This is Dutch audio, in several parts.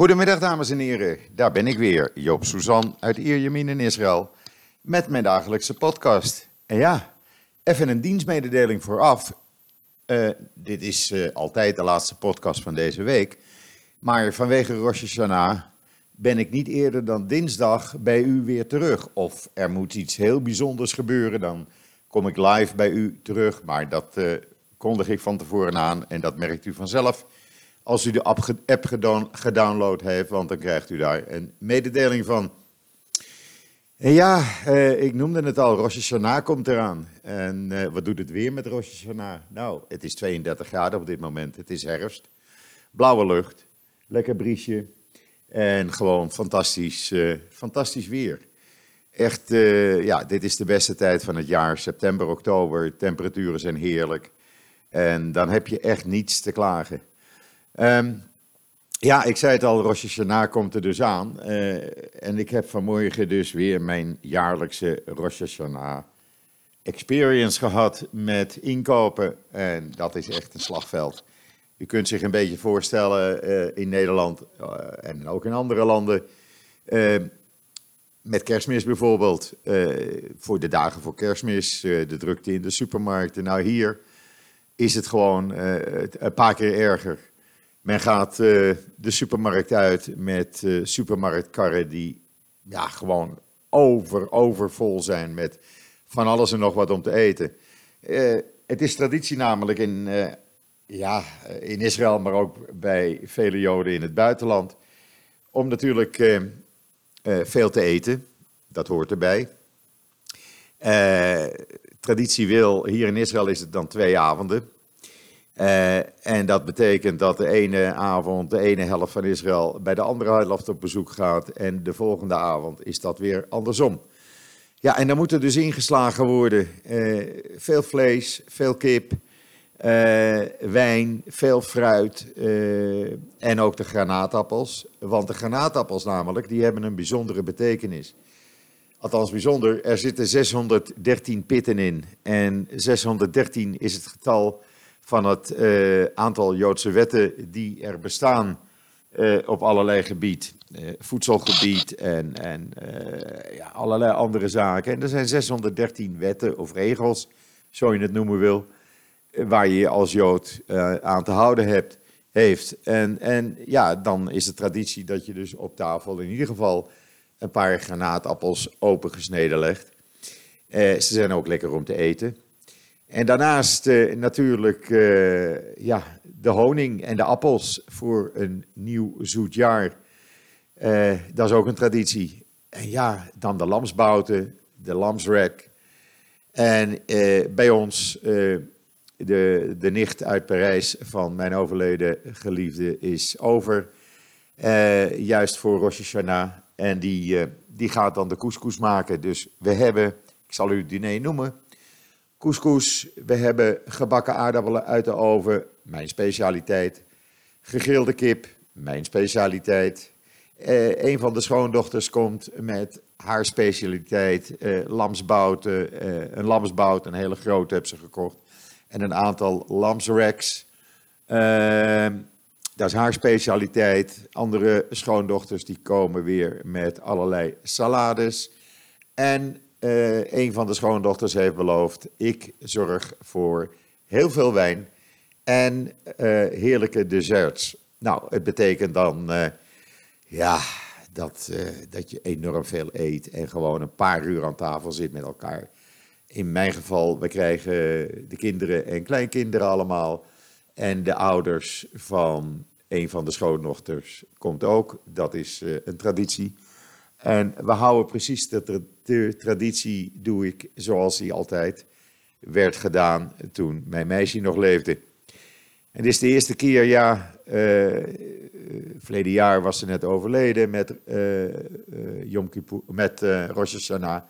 Goedemiddag dames en heren, daar ben ik weer, Joop Suzan uit Ierjemien in Israël, met mijn dagelijkse podcast. En ja, even een dienstmededeling vooraf. Uh, dit is uh, altijd de laatste podcast van deze week, maar vanwege Rosh Hashanah ben ik niet eerder dan dinsdag bij u weer terug. Of er moet iets heel bijzonders gebeuren, dan kom ik live bij u terug, maar dat uh, kondig ik van tevoren aan en dat merkt u vanzelf als u de app gedownload heeft, want dan krijgt u daar een mededeling van. En ja, eh, ik noemde het al, Rosh Hashanah komt eraan. En eh, wat doet het weer met Rosh Hashanah? Nou, het is 32 graden op dit moment, het is herfst. Blauwe lucht, lekker briesje en gewoon fantastisch, uh, fantastisch weer. Echt, ja, dit is de beste tijd van het jaar, september, oktober, temperaturen zijn heerlijk. En dan heb je echt niets te klagen. Um, ja, ik zei het al, Rosh Hashanah komt er dus aan. Uh, en ik heb vanmorgen dus weer mijn jaarlijkse Rosh Hashanah experience gehad met inkopen. En dat is echt een slagveld. U kunt zich een beetje voorstellen uh, in Nederland uh, en ook in andere landen. met kerstmis bijvoorbeeld. voor de dagen voor kerstmis, de drukte in de supermarkten. Nou, hier is het gewoon een paar keer erger. Men gaat uh, de supermarkt uit met uh, supermarktkarren die ja, gewoon over, overvol zijn met van alles en nog wat om te eten. Uh, het is traditie namelijk in, ja, in Israël, maar ook bij vele Joden in het buitenland, om natuurlijk veel te eten. Dat hoort erbij. traditie wil, hier in Israël is het dan twee avonden. Uh, en dat betekent dat de ene avond de ene helft van Israël bij de andere helft op bezoek gaat. En de volgende avond is dat weer andersom. Ja, en dan moet er dus ingeslagen worden. Uh, veel vlees, veel kip, uh, wijn, veel fruit en ook de granaatappels. Want de granaatappels namelijk, die hebben een bijzondere betekenis. Althans bijzonder, er zitten 613 pitten in. En 613 is het getal van het uh, aantal Joodse wetten die er bestaan uh, op allerlei gebied. Uh, voedselgebied en, en ja, allerlei andere zaken. En er zijn 613 wetten of regels, zo je het noemen wil, waar je je als Jood aan te houden hebt, heeft. En, en ja, dan is de traditie dat je dus op tafel in ieder geval een paar granaatappels opengesneden legt. ze zijn ook lekker om te eten. En daarnaast uh, natuurlijk uh, ja, de honing en de appels voor een nieuw zoet jaar. Uh, dat is ook een traditie. En ja, dan de lamsbouten, de lamsrek. En bij ons, de, de nicht uit Parijs van mijn overleden geliefde is over. juist voor Rosh Hashanah. En die, die gaat dan de couscous maken. Dus we hebben, ik zal u het diner noemen Couscous, we hebben gebakken aardappelen uit de oven, mijn specialiteit. Gegrilde kip, mijn specialiteit. Eh, een van de schoondochters komt met haar specialiteit, eh, lamsbouten, eh, een lamsbout, een hele grote heb ze gekocht. En een aantal lamsracks. Uh, dat is haar specialiteit. Andere schoondochters die komen weer met allerlei salades. En uh, een van de schoondochters heeft beloofd: ik zorg voor heel veel wijn en uh, heerlijke desserts. Nou, het betekent dan, uh, ja, dat, dat je enorm veel eet en gewoon een paar uur aan tafel zit met elkaar. In mijn geval, we krijgen de kinderen en kleinkinderen allemaal. En de ouders van een van de schoondochters komt ook. Dat is een traditie. En we houden precies de, traditie, doe ik zoals die altijd werd gedaan toen mijn meisje nog leefde. En dit is de eerste keer, ja, uh, verleden jaar was ze net overleden met, uh, met Rosh Hashanah.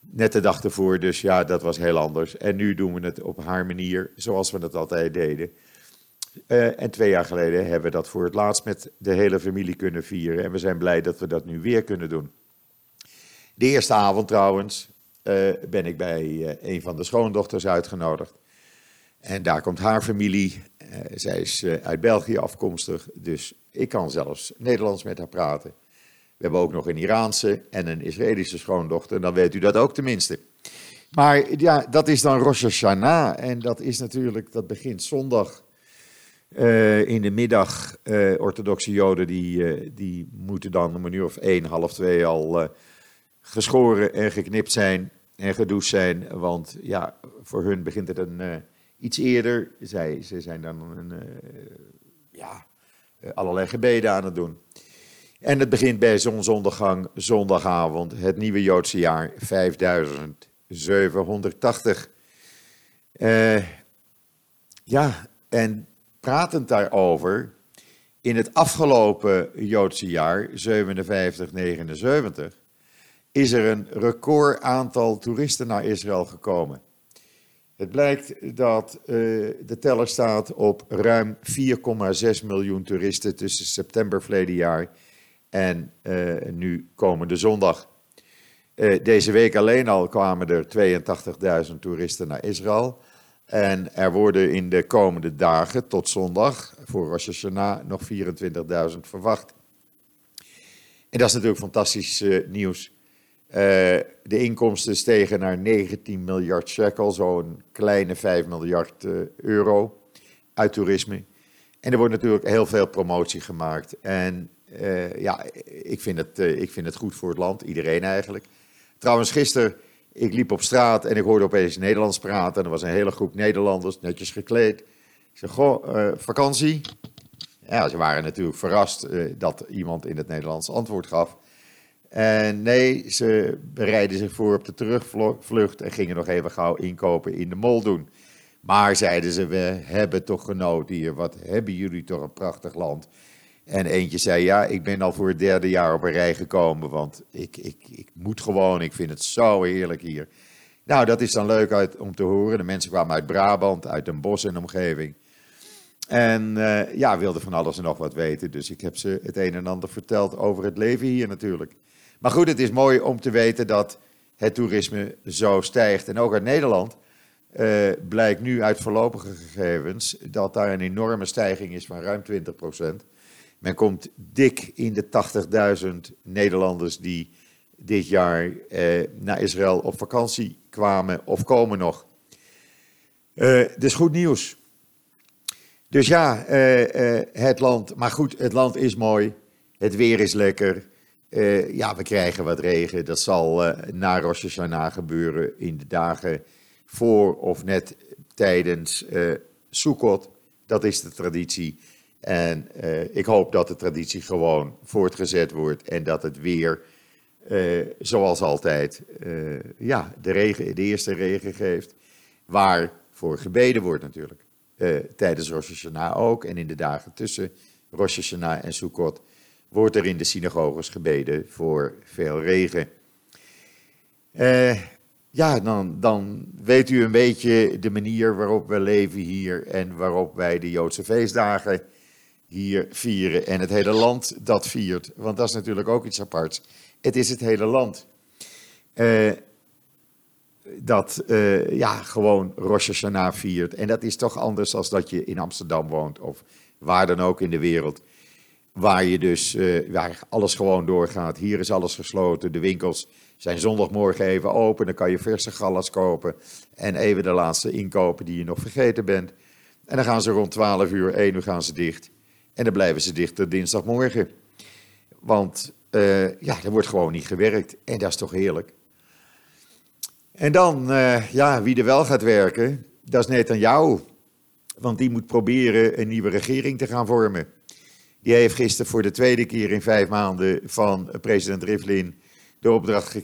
Net de dag ervoor, dus ja, dat was heel anders. En nu doen we het op haar manier, zoals we het altijd deden. Uh, en twee jaar geleden hebben we dat voor het laatst met de hele familie kunnen vieren. En we zijn blij dat we dat nu weer kunnen doen. De eerste avond trouwens uh, ben ik bij uh, een van de schoondochters uitgenodigd. En daar komt haar familie. zij is uit België afkomstig. Dus Ik kan zelfs Nederlands met haar praten. We hebben ook nog een Iraanse en een Israëlische schoondochter. Dan weet u dat ook tenminste. Maar ja, dat is dan Rosh Hashanah. En dat is natuurlijk, dat begint zondag uh, in de middag. Uh, orthodoxe Joden die, uh, die moeten dan om een uur of één, half twee al geschoren en geknipt zijn en gedoucht zijn. Want ja, voor hun begint het een, iets eerder. Zij, ze zijn dan een, ja, allerlei gebeden aan het doen. En het begint bij zonsondergang zondagavond, het nieuwe Joodse jaar 5780. Uh, ja, en pratend daarover, in het afgelopen Joodse jaar, 57-79, is er een record aantal toeristen naar Israël gekomen. Het blijkt dat uh, de teller staat op ruim 4,6 miljoen toeristen tussen september verleden jaar en uh, nu komende zondag. Uh, deze week alleen al kwamen er 82.000 toeristen naar Israël. En er worden in de komende dagen tot zondag voor Rosh Hashanah nog 24.000 verwacht. En dat is natuurlijk fantastisch uh, nieuws. Uh, de inkomsten stegen naar 19 miljard shekel, zo'n kleine 5 miljard uh, euro uit toerisme. En er wordt natuurlijk heel veel promotie gemaakt. En ja, ik vind, het, ik vind het goed voor het land, iedereen eigenlijk. Trouwens, gisteren ik liep op straat en ik hoorde opeens Nederlands praten. En er was een hele groep Nederlanders, netjes gekleed. Ik zei, goh, uh, vakantie? Ja, ze waren natuurlijk verrast uh, dat iemand in het Nederlands antwoord gaf. En nee, ze bereidden zich voor op de terugvlucht en gingen nog even gauw inkopen in de mol doen. Maar zeiden ze, we hebben toch genoten hier. Wat hebben jullie toch een prachtig land. En eentje zei, ja, ik ben al voor het derde jaar op een rij gekomen, want ik, ik, ik moet gewoon, ik vind het zo heerlijk hier. Nou, dat is dan leuk uit, om te horen. De mensen kwamen uit Brabant, uit Den Bosch en omgeving. En uh, ja, wilden van alles en nog wat weten. Dus ik heb ze het een en ander verteld over het leven hier natuurlijk. Maar goed, het is mooi om te weten dat het toerisme zo stijgt. En ook uit Nederland uh, blijkt nu uit voorlopige gegevens dat daar een enorme stijging is van ruim 20 procent. Men komt dik in de 80.000 Nederlanders die dit jaar eh, naar Israël op vakantie kwamen of komen nog. Dus goed nieuws. Dus ja, uh, uh, het land, maar goed, het land is mooi, het weer is lekker. ja, we krijgen wat regen, dat zal na Rosh Hashanah gebeuren in de dagen voor of net tijdens Sukkot. Dat is de traditie. En uh, ik hoop dat de traditie gewoon voortgezet wordt en dat het weer, uh, zoals altijd, uh, ja, de, regen, de eerste regen geeft. Waarvoor gebeden wordt natuurlijk. tijdens Rosh Hashanah ook en in de dagen tussen Rosh Hashanah en Sukkot wordt er in de synagoges gebeden voor veel regen. ja, dan, dan weet u een beetje de manier waarop we leven hier en waarop wij de Joodse feestdagen hier vieren en het hele land dat viert. Want dat is natuurlijk ook iets aparts. Het is het hele land. Uh, dat uh, ja, gewoon Rosh Hashanah viert. En dat is toch anders dan dat je in Amsterdam woont of waar dan ook in de wereld. Waar je dus, uh, waar alles gewoon doorgaat. Hier is alles gesloten. De winkels zijn zondagmorgen even open. Dan kan je verse gallas kopen. En even de laatste inkopen die je nog vergeten bent. En dan gaan ze rond 12 uur, 1 uur gaan ze dicht. En dan blijven ze dichter dinsdagmorgen. Want uh, ja, er wordt gewoon niet gewerkt. En dat is toch heerlijk. En dan, uh, ja, wie er wel gaat werken, dat is Netanyahu. Want die moet proberen een nieuwe regering te gaan vormen. Die heeft gisteren voor de tweede keer in vijf maanden van president Rivlin de opdracht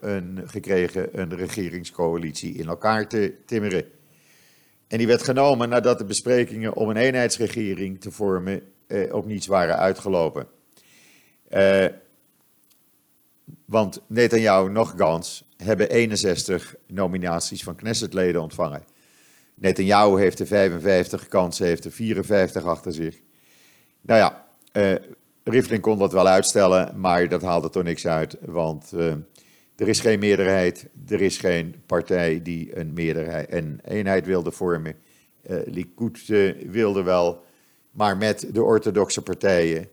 een, gekregen een regeringscoalitie in elkaar te timmeren. En die werd genomen nadat de besprekingen om een eenheidsregering te vormen eh, op niets waren uitgelopen. Eh, want Netanyahu nog Gans hebben 61 nominaties van Knessetleden ontvangen. Netanyahu heeft er 55, Gans heeft er 54 achter zich. Nou ja, eh, Rivlin kon dat wel uitstellen, maar dat haalde toch niks uit, want uh, er is geen meerderheid, er is geen partij die een, meerderheid, een eenheid wilde vormen. Uh, Likud uh, wilde wel, maar met de orthodoxe partijen.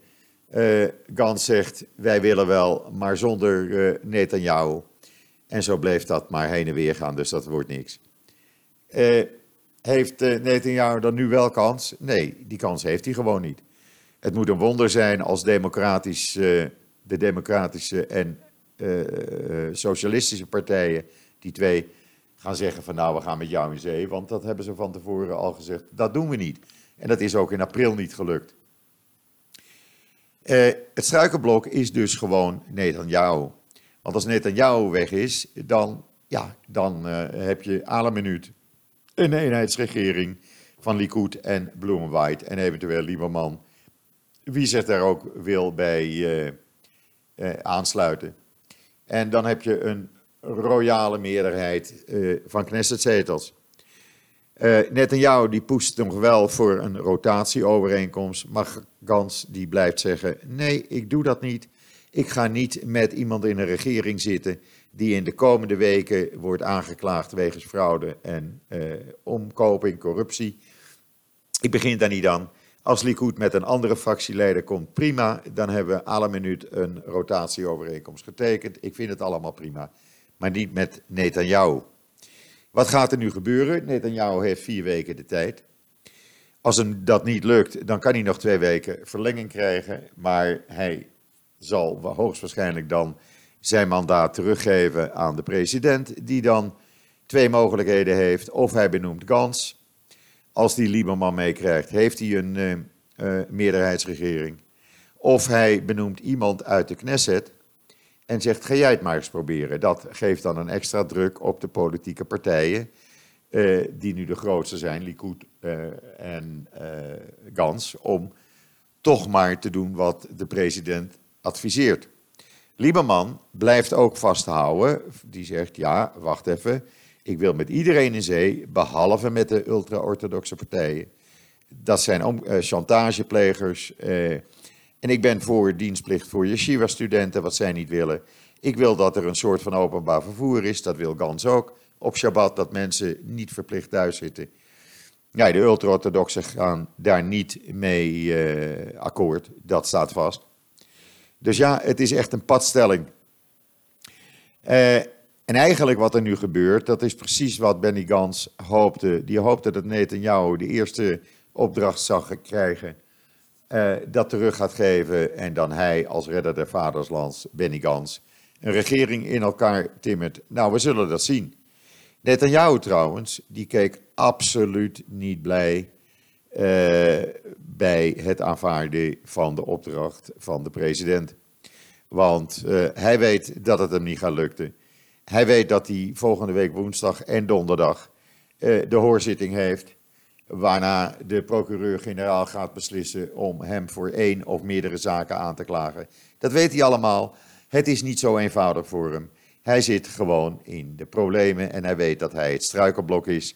Uh, Gans zegt, wij willen wel, maar zonder uh, Netanyahu. En zo bleef dat maar heen en weer gaan, dus dat wordt niks. Uh, heeft Netanyahu dan nu wel kans? Nee, die kans heeft hij gewoon niet. Het moet een wonder zijn als democratisch, de democratische en socialistische partijen, die twee, gaan zeggen van nou, we gaan met jou in zee. Want dat hebben ze van tevoren al gezegd, dat doen we niet. En dat is ook in april niet gelukt. Uh, het struikenblok is dus gewoon Netanyahu. Want als Netanyahu weg is, dan, ja, dan heb je alle minuut een eenheidsregering van Likud en Bloemenwhite en eventueel Lieberman. Wie zich daar ook wil bij aansluiten. En dan heb je een royale meerderheid van Knesset-zetels. Uh, Netanyahu die poest nog wel voor een rotatieovereenkomst, maar Gans die blijft zeggen, nee, ik doe dat niet. Ik ga niet met iemand in een regering zitten die in de komende weken wordt aangeklaagd wegens fraude en uh, omkoping, corruptie. Ik begin daar niet aan. Als Likud met een andere fractieleider komt, prima. Dan hebben we alle minuut een rotatieovereenkomst getekend. Ik vind het allemaal prima. Maar niet met Netanyahu. Wat gaat er nu gebeuren? Netanyahu heeft vier weken de tijd. Als hem dat niet lukt, dan kan hij nog twee weken verlenging krijgen. Maar hij zal hoogstwaarschijnlijk dan zijn mandaat teruggeven aan de president, die dan twee mogelijkheden heeft. Of hij benoemt Gans. Als die Lieberman meekrijgt, heeft hij een uh, uh, meerderheidsregering. Of hij benoemt iemand uit de Knesset en zegt: ga jij het maar eens proberen. Dat geeft dan een extra druk op de politieke partijen, uh, die nu de grootste zijn, Likud en Gans, om toch maar te doen wat de president adviseert. Lieberman blijft ook vasthouden, die zegt: ja, wacht even, ik wil met iedereen in zee, behalve met de ultra-orthodoxe partijen. Dat zijn chantageplegers en ik ben voor dienstplicht voor yeshiva-studenten, wat zij niet willen. Ik wil dat er een soort van openbaar vervoer is, dat wil Gans ook. Op Shabbat dat mensen niet verplicht thuis zitten. Ja, de ultra-orthodoxen gaan daar niet mee uh, akkoord, dat staat vast. Dus ja, het is echt een padstelling. Uh, en eigenlijk wat er nu gebeurt, dat is precies wat Benny Gans hoopte. Die hoopte dat Netanyahu de eerste opdracht zag krijgen uh, dat terug gaat geven en dan hij als redder der vaderslands, Benny Gans, een regering in elkaar timmert. Nou, we zullen dat zien. Netanyahu trouwens, die keek absoluut niet blij uh, bij het aanvaarden van de opdracht van de president. Want uh, hij weet dat het hem niet gaat lukken. Hij weet dat hij volgende week woensdag en donderdag de hoorzitting heeft waarna de procureur-generaal gaat beslissen om hem voor één of meerdere zaken aan te klagen. Dat weet hij allemaal. Het is niet zo eenvoudig voor hem. Hij zit gewoon in de problemen en hij weet dat hij het struikelblok is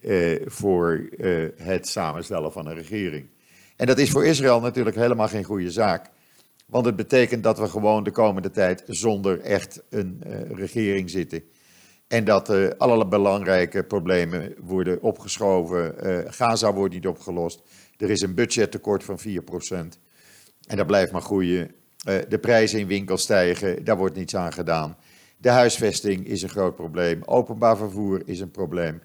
uh, voor uh, het samenstellen van een regering. En dat is voor Israël natuurlijk helemaal geen goede zaak. Want het betekent dat we gewoon de komende tijd zonder echt een uh, regering zitten. En dat uh, alle belangrijke problemen worden opgeschoven. Uh, Gaza wordt niet opgelost. Er is een budgettekort van 4%. En dat blijft maar groeien. De prijzen in winkels stijgen, daar wordt niets aan gedaan. De huisvesting is een groot probleem. Openbaar vervoer is een probleem.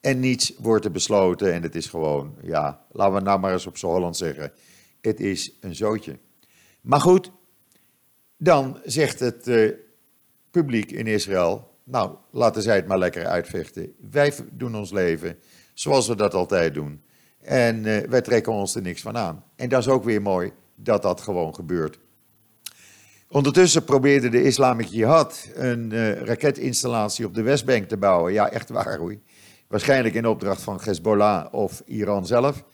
En niets wordt er besloten. En het is gewoon, ja, laten we nou maar eens op z'n zeggen. Het is een zootje. Maar goed, dan zegt het publiek in Israël nou, laten zij het maar lekker uitvechten. Wij doen ons leven zoals we dat altijd doen. En uh, wij trekken ons er niks van aan. En dat is ook weer mooi dat dat gewoon gebeurt. Ondertussen probeerde de Islamic Jihad een uh, raketinstallatie op de Westbank te bouwen. Ja, echt waar hoor. Waarschijnlijk in opdracht van Hezbollah of Iran zelf.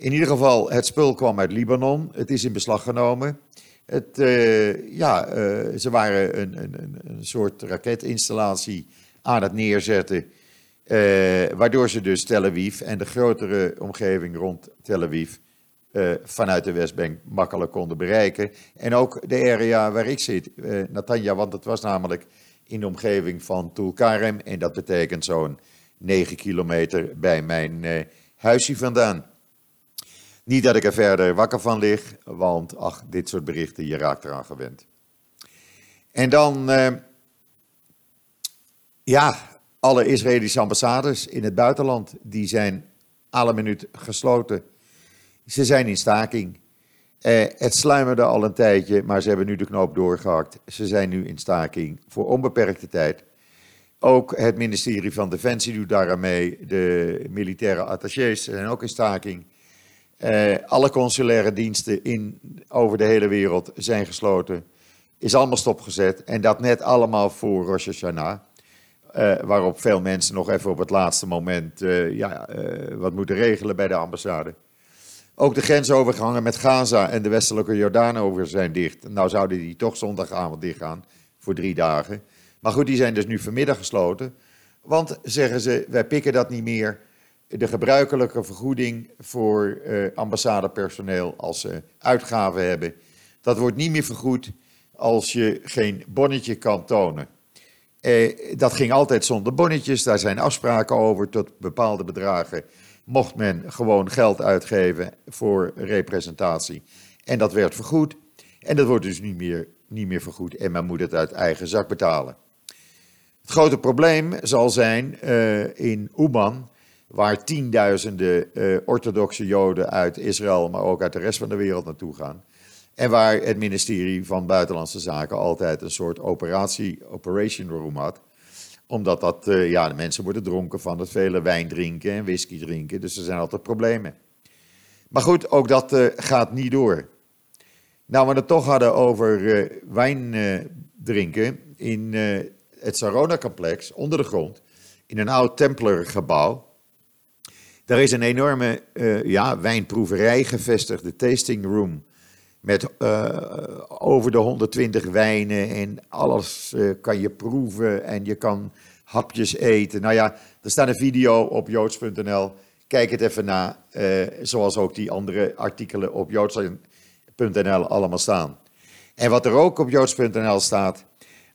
In ieder geval, het spul kwam uit Libanon. Het is in beslag genomen. Het, uh, ja, uh, ze waren een, een, een soort raketinstallatie aan het neerzetten. Uh, waardoor ze dus Tel Aviv en de grotere omgeving rond Tel Aviv vanuit de Westbank makkelijk konden bereiken. En ook de area waar ik zit, Natanja, want het was namelijk in de omgeving van Tulkarem. En dat betekent zo'n 9 kilometer bij mijn huisje vandaan. Niet dat ik er verder wakker van lig, want ach, dit soort berichten, je raakt eraan gewend. En dan, uh, ja, alle Israëlische ambassades in het buitenland, die zijn alle minuut gesloten. Ze zijn in staking. Uh, het sluimerde al een tijdje, maar ze hebben nu de knoop doorgehakt. Ze zijn nu in staking voor onbeperkte tijd. Ook het ministerie van Defensie doet daar aan mee. De militaire attachés zijn ook in staking. Uh, alle consulaire diensten in, over de hele wereld zijn gesloten. Is allemaal stopgezet. En dat net allemaal voor Rosh Hashanah. Uh, waarop veel mensen nog even op het laatste moment uh, ja, wat moeten regelen bij de ambassade. Ook de grensovergangen met Gaza en de westelijke Jordaan over zijn dicht. Nou zouden die toch zondagavond dichtgaan voor drie dagen. Maar goed, die zijn dus nu vanmiddag gesloten. Want, zeggen ze, wij pikken dat niet meer. De gebruikelijke vergoeding voor uh, ambassadepersoneel als ze uitgaven hebben, dat wordt niet meer vergoed als je geen bonnetje kan tonen. Eh, dat ging altijd zonder bonnetjes, daar zijn afspraken over tot bepaalde bedragen. Mocht men gewoon geld uitgeven voor representatie. En dat werd vergoed. En dat wordt dus niet meer, niet meer vergoed en men moet het uit eigen zak betalen. Het grote probleem zal zijn uh, in Oeman, waar tienduizenden uh, orthodoxe Joden uit Israël, maar ook uit de rest van de wereld naartoe gaan. En waar het ministerie van Buitenlandse Zaken altijd een soort operatie, operation room had. Omdat dat, uh, ja, de mensen worden dronken van het vele wijn drinken en whisky drinken. Dus er zijn altijd problemen. Maar goed, ook dat gaat niet door. Nou, we het toch hadden over wijn drinken. In het Sarona-complex onder de grond, in een oud Templer-gebouw. Daar is een enorme uh, ja, wijnproeverij gevestigd, de tasting room. Met uh, over de 120 wijnen en alles uh, kan je proeven en je kan hapjes eten. Nou ja, er staat een video op joods.nl. Kijk het even na, zoals ook die andere artikelen op joods.nl allemaal staan. En wat er ook op joods.nl staat,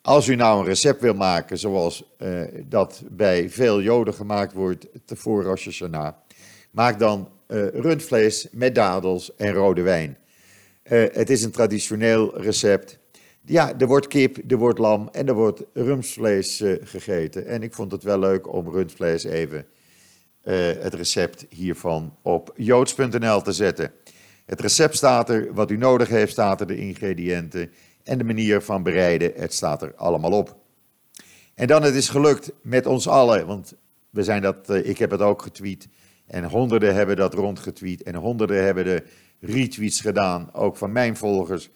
als u nou een recept wil maken zoals dat bij veel Joden gemaakt wordt voor Rosh Hashanah, maak dan uh, rundvlees met dadels en rode wijn. Uh, het is een traditioneel recept. Ja, er wordt kip, er wordt lam en er wordt rundvlees gegeten. En ik vond het wel leuk om rundvlees even het recept hiervan op joods.nl te zetten. Het recept staat er, wat u nodig heeft staat er, de ingrediënten en de manier van bereiden, het staat er allemaal op. En dan het is gelukt met ons allen, want we zijn dat, eh, ik heb het ook getweet en honderden hebben dat rondgetweet en honderden hebben de retweets gedaan, ook van mijn volgers.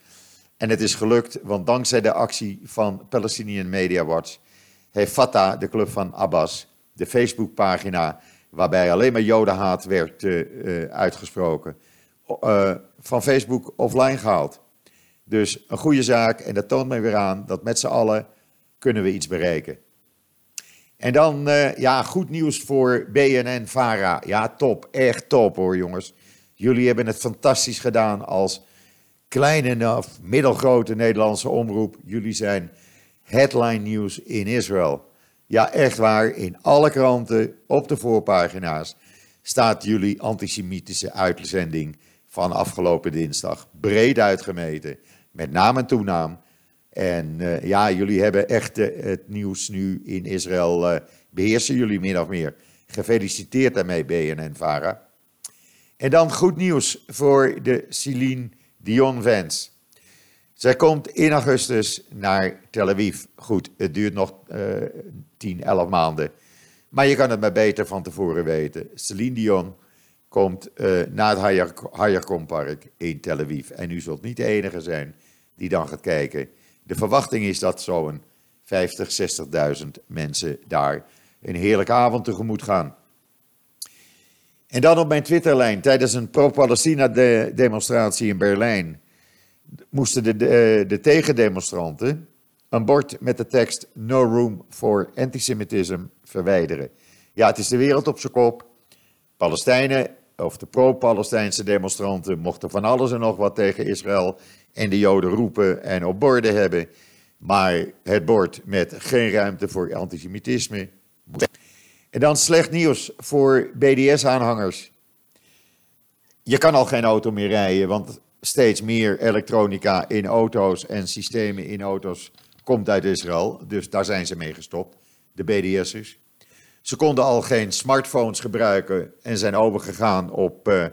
En het is gelukt, want dankzij de actie van Palestinian Media Watch heeft Fatah, de club van Abbas, de Facebookpagina waarbij alleen maar jodenhaat werd uh, uitgesproken, uh, van Facebook offline gehaald. Dus een goede zaak en dat toont mij weer aan dat met z'n allen kunnen we iets bereiken. En dan, uh, ja, goed nieuws voor BNN-Vara. Ja, top, echt top hoor jongens. Jullie hebben het fantastisch gedaan als kleine of middelgrote Nederlandse omroep. Jullie zijn headline nieuws in Israël. Ja, echt waar, in alle kranten, op de voorpagina's, staat jullie antisemitische uitzending van afgelopen dinsdag. Breed uitgemeten met naam en toenaam. En uh, ja, jullie hebben echt uh, het nieuws nu in Israël, uh, beheersen jullie min of meer. Gefeliciteerd daarmee, BNN-Vara. En dan goed nieuws voor de Celine Dion-fans. Zij komt in augustus naar Tel Aviv. Goed, het duurt nog 10, 11 maanden. Maar je kan het maar beter van tevoren weten. Celine Dion komt naar het Hayarkom Park in Tel Aviv. En u zult niet de enige zijn die dan gaat kijken. De verwachting is dat zo'n 50, 60.000 mensen daar een heerlijke avond tegemoet gaan. En dan op mijn Twitterlijn, tijdens een pro-Palestina-demonstratie in Berlijn, moesten de, de, de, tegendemonstranten een bord met de tekst No room for antisemitism verwijderen. Ja, het is de wereld op zijn kop. Palestijnen of de pro-Palestijnse demonstranten mochten van alles en nog wat tegen Israël en de Joden roepen en op borden hebben. Maar het bord met geen ruimte voor antisemitisme. En dan slecht nieuws voor BDS-aanhangers. je kan al geen auto meer rijden, want steeds meer elektronica in auto's en systemen in auto's komt uit Israël. Dus daar zijn ze mee gestopt, de BDS'ers. Ze konden al geen smartphones gebruiken en zijn overgegaan op uh,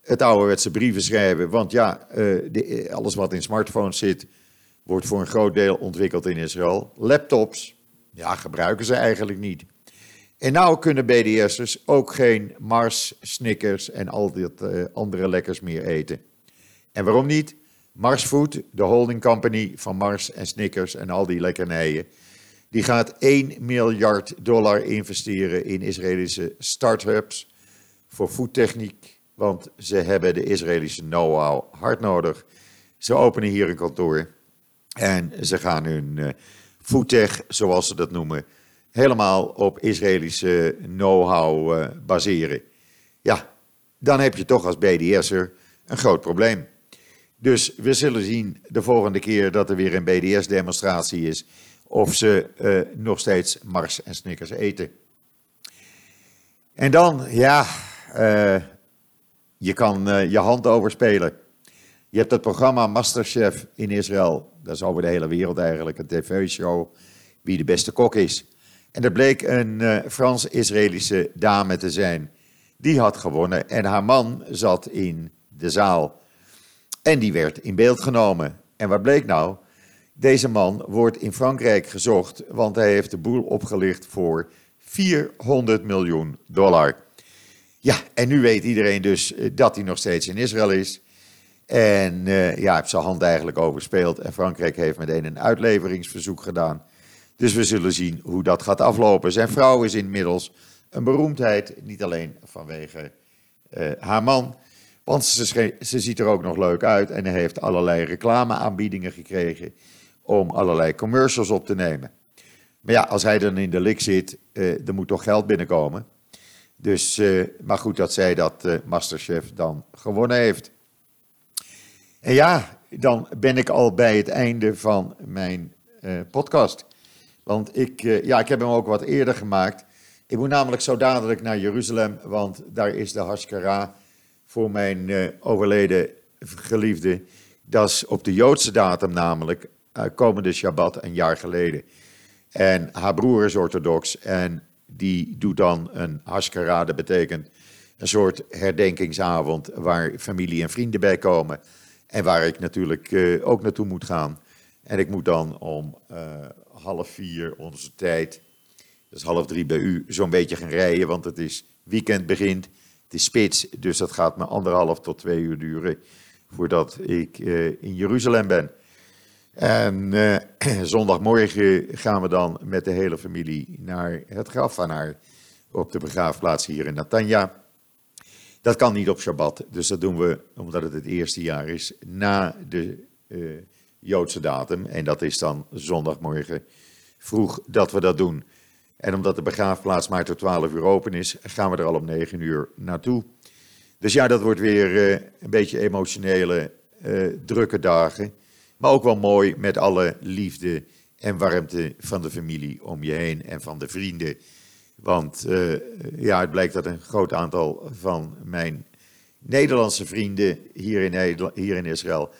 het ouderwetse brieven schrijven. Want ja, uh, de, alles wat in smartphones zit, wordt voor een groot deel ontwikkeld in Israël. Laptops, ja, gebruiken ze eigenlijk niet. En nou kunnen BDS'ers ook geen Mars, Snickers en al die andere lekkers meer eten. En waarom niet? Mars Food, de holding company van Mars en Snickers en al die lekkernijen, die gaat 1 miljard dollar investeren in Israëlische start-ups voor voedtechniek, want ze hebben de Israëlische know-how hard nodig. Ze openen hier een kantoor en ze gaan hun foodtech, zoals ze dat noemen, helemaal op Israëlische know-how uh, baseren. Ja, dan heb je toch als BDS'er een groot probleem. Dus we zullen zien de volgende keer dat er weer een BDS-demonstratie is, of ze uh, nog steeds Mars en Snickers eten. En dan, ja, uh, je kan uh, je hand overspelen. Je hebt het programma Masterchef in Israël, dat is over de hele wereld eigenlijk, een tv-show, wie de beste kok is. En er bleek een Frans-Israëlische dame te zijn. Die had gewonnen en haar man zat in de zaal. En die werd in beeld genomen. En wat bleek nou? Deze man wordt in Frankrijk gezocht, want hij heeft de boel opgelicht voor 400 miljoen dollar. Ja, en nu weet iedereen dus eh, dat hij nog steeds in Israël is. En uh, ja, heeft zijn hand eigenlijk overspeeld. En Frankrijk heeft meteen een uitleveringsverzoek gedaan. Dus we zullen zien hoe dat gaat aflopen. Zijn vrouw is inmiddels een beroemdheid, niet alleen vanwege uh, haar man, want ze, ze, ziet er ook nog leuk uit en hij heeft allerlei reclameaanbiedingen gekregen om allerlei commercials op te nemen. Maar ja, als hij dan in de lik zit, uh, er moet toch geld binnenkomen. Dus, uh, maar goed dat zij dat uh, Masterchef dan gewonnen heeft. En ja, dan ben ik al bij het einde van mijn podcast. Want ik, ja, ik heb hem ook wat eerder gemaakt. Ik moet namelijk zo dadelijk naar Jeruzalem, want daar is de Hashkara voor mijn uh, overleden geliefde. Dat is op de Joodse datum namelijk, uh, komende Shabbat een jaar geleden. En haar broer is orthodox en die doet dan een Hashkara, dat betekent een soort herdenkingsavond waar familie en vrienden bij komen. En waar ik natuurlijk uh, ook naartoe moet gaan. En ik moet dan om half vier onze tijd, dat is half drie bij u, zo'n beetje gaan rijden, want het is weekend begint. Het is spits, dus dat gaat me anderhalf tot twee uur duren voordat ik uh, in Jeruzalem ben. En uh, zondagmorgen gaan we dan met de hele familie naar het graf van haar op de begraafplaats hier in Natanja. Dat kan niet op Shabbat, dus dat doen we omdat het het eerste jaar is na de uh, Joodse datum. En dat is dan zondagmorgen vroeg dat we dat doen. En omdat de begraafplaats maar tot 12 uur open is, gaan we er al om 9 uur naartoe. Dus ja, dat wordt weer uh, een beetje emotionele, uh, drukke dagen. Maar ook wel mooi met alle liefde en warmte van de familie om je heen en van de vrienden. Want uh, ja, het blijkt dat een groot aantal van mijn Nederlandse vrienden hier in, hier in Israël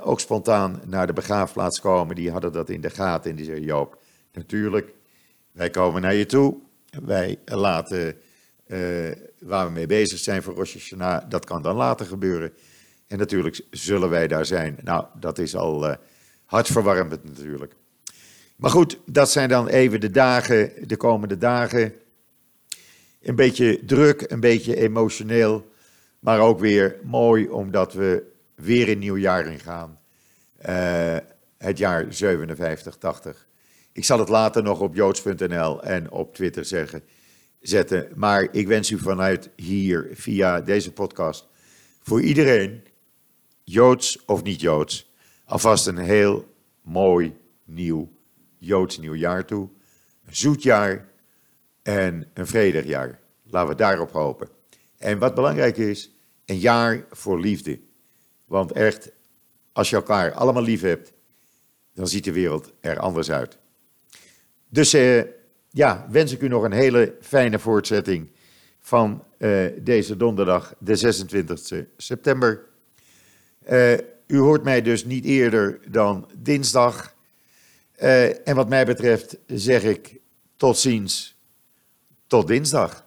ook spontaan naar de begraafplaats komen. Die hadden dat in de gaten en die zeiden, Joop, natuurlijk, wij komen naar je toe. Wij laten uh, waar we mee bezig zijn voor Rosh Hashanah. Dat kan dan later gebeuren. En natuurlijk zullen wij daar zijn. Nou, dat is al uh, hartverwarmend natuurlijk. Maar goed, dat zijn dan even de dagen, de komende dagen. Een beetje druk, een beetje emotioneel. Maar ook weer mooi omdat we weer een nieuw jaar ingaan. Uh, het jaar 57, 80. Ik zal het later nog op joods.nl en op Twitter zeggen, zetten. Maar ik wens u vanuit hier, via deze podcast, voor iedereen, joods of niet joods, alvast een heel mooi nieuw joods nieuwjaar toe. Een zoet jaar en een vredig jaar. Laten we daarop hopen. En wat belangrijk is, een jaar voor liefde. Want echt, als je elkaar allemaal lief hebt, dan ziet de wereld er anders uit. Dus eh, ja, wens ik u nog een hele fijne voortzetting van uh, deze donderdag, de 26 september. u hoort mij dus niet eerder dan dinsdag. en wat mij betreft zeg ik tot ziens, tot dinsdag.